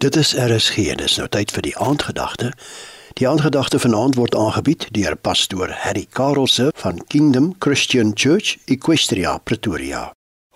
Dit is RSG dis nou tyd vir die aandgedagte. Die aandgedagte vanaand word aangebied deur pastoor Harry Karelse van Kingdom Christian Church, Equestria, Pretoria.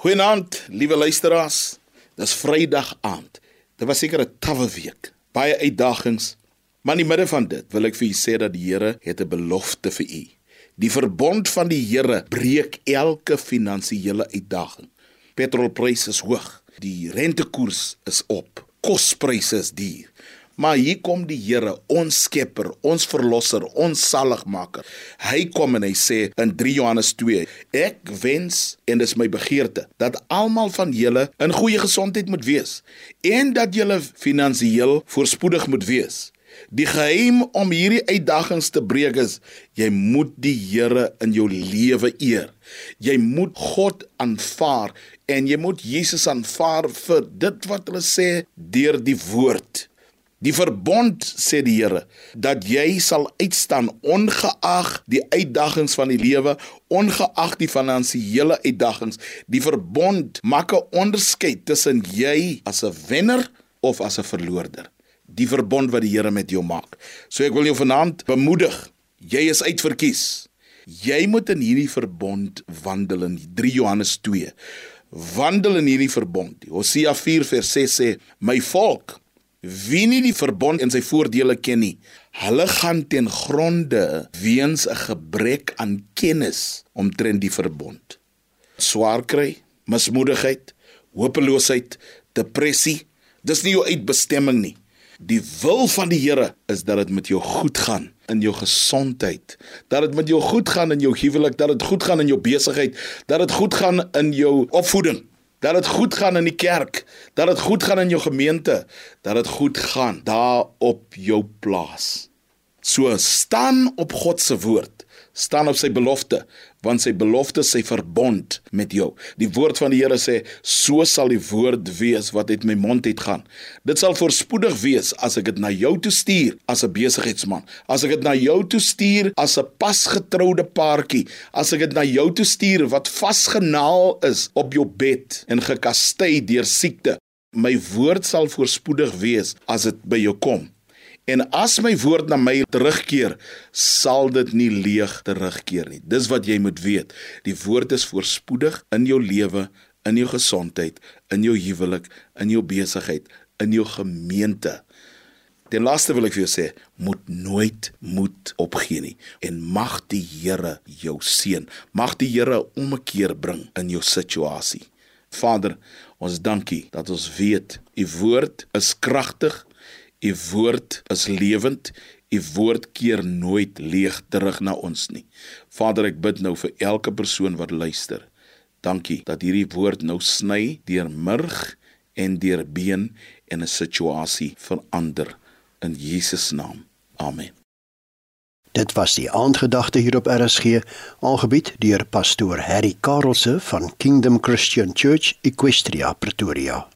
Goeienaand, liewe luisteraars. Dis Vrydag aand. Dit was seker 'n tawwe week. Baie uitdagings. Maar in die midde van dit wil ek vir u sê dat die Here het 'n belofte vir u. Die verbond van die Here breek elke finansiële uitdaging. Petrolpryse is hoog. Die rentekoers is op kospryse is duur. Maar hier kom die Here, ons Skepper, ons Verlosser, ons Saligmaker. Hy kom en hy sê in 3 Johannes 2: Ek wens en dis my begeerte dat almal van julle in goeie gesondheid moet wees en dat julle finansiëel voorspoedig moet wees. Die geheim om hierdie uitdagings te breek is jy moet die Here in jou lewe eer. Jy moet God aanvaar en jy moet Jesus aanvaar vir dit wat hulle sê deur die woord. Die verbond sê die Here dat jy sal uitstaan ongeag die uitdagings van die lewe, ongeag die finansiële uitdagings. Die verbond maak 'n onderskeid tussen jy as 'n wenner of as 'n verloorder die verbond wat die Here met jou maak. So ek wil jou vanaand bemoedig. Jy is uitverkies. Jy moet in hierdie verbond wandel in 3 Johannes 2. Wandel in hierdie verbond. Hosea 4 vers 6 sê: "My volk, wie nie die verbond en sy voordele ken nie, hulle gaan ten gronde weens 'n gebrek aan kennis omtrent die verbond. Swaar kry, mismoedigheid, hopeloosheid, depressie, dis nie jou uitbestemming nie. Die wil van die Here is dat dit met jou goed gaan in jou gesondheid, dat dit met jou goed gaan in jou huwelik, dat dit goed gaan in jou besigheid, dat dit goed gaan in jou opvoeding, dat dit goed gaan in die kerk, dat dit goed gaan in jou gemeente, dat dit goed gaan daar op jou plaas. So staan op God se woord, staan op sy belofte, want sy belofte sy verbond met jou. Die woord van die Here sê, so sal die woord wees wat uit my mond uit gaan. Dit sal voorspoedig wees as ek dit na jou toe stuur as 'n besigheidsman, as ek dit na jou toe stuur as 'n pasgetroude paartjie, as ek dit na jou toe stuur wat vasgenaal is op jou bed en gekastei deur siekte. My woord sal voorspoedig wees as dit by jou kom. En as my woord na my terugkeer, sal dit nie leeg terugkeer nie. Dis wat jy moet weet. Die woord is voorspoedig in jou lewe, in jou gesondheid, in jou huwelik, in jou besigheid, in jou gemeente. Ten laaste wil ek vir jou sê, moet nooit moed opgee nie en mag die Here jou seën. Mag die Here omkeer bring in jou situasie. Vader, ons dankie dat ons weet u woord is kragtig U woord is lewend. U woord keer nooit leeg terug na ons nie. Vader, ek bid nou vir elke persoon wat luister. Dankie dat hierdie woord nou sny deur murg en deur been en 'n situasie verander in Jesus naam. Amen. Dit was die aandgedagte hier op RSG, aangebied deur pastoor Harry Karelse van Kingdom Christian Church, Equestria, Pretoria.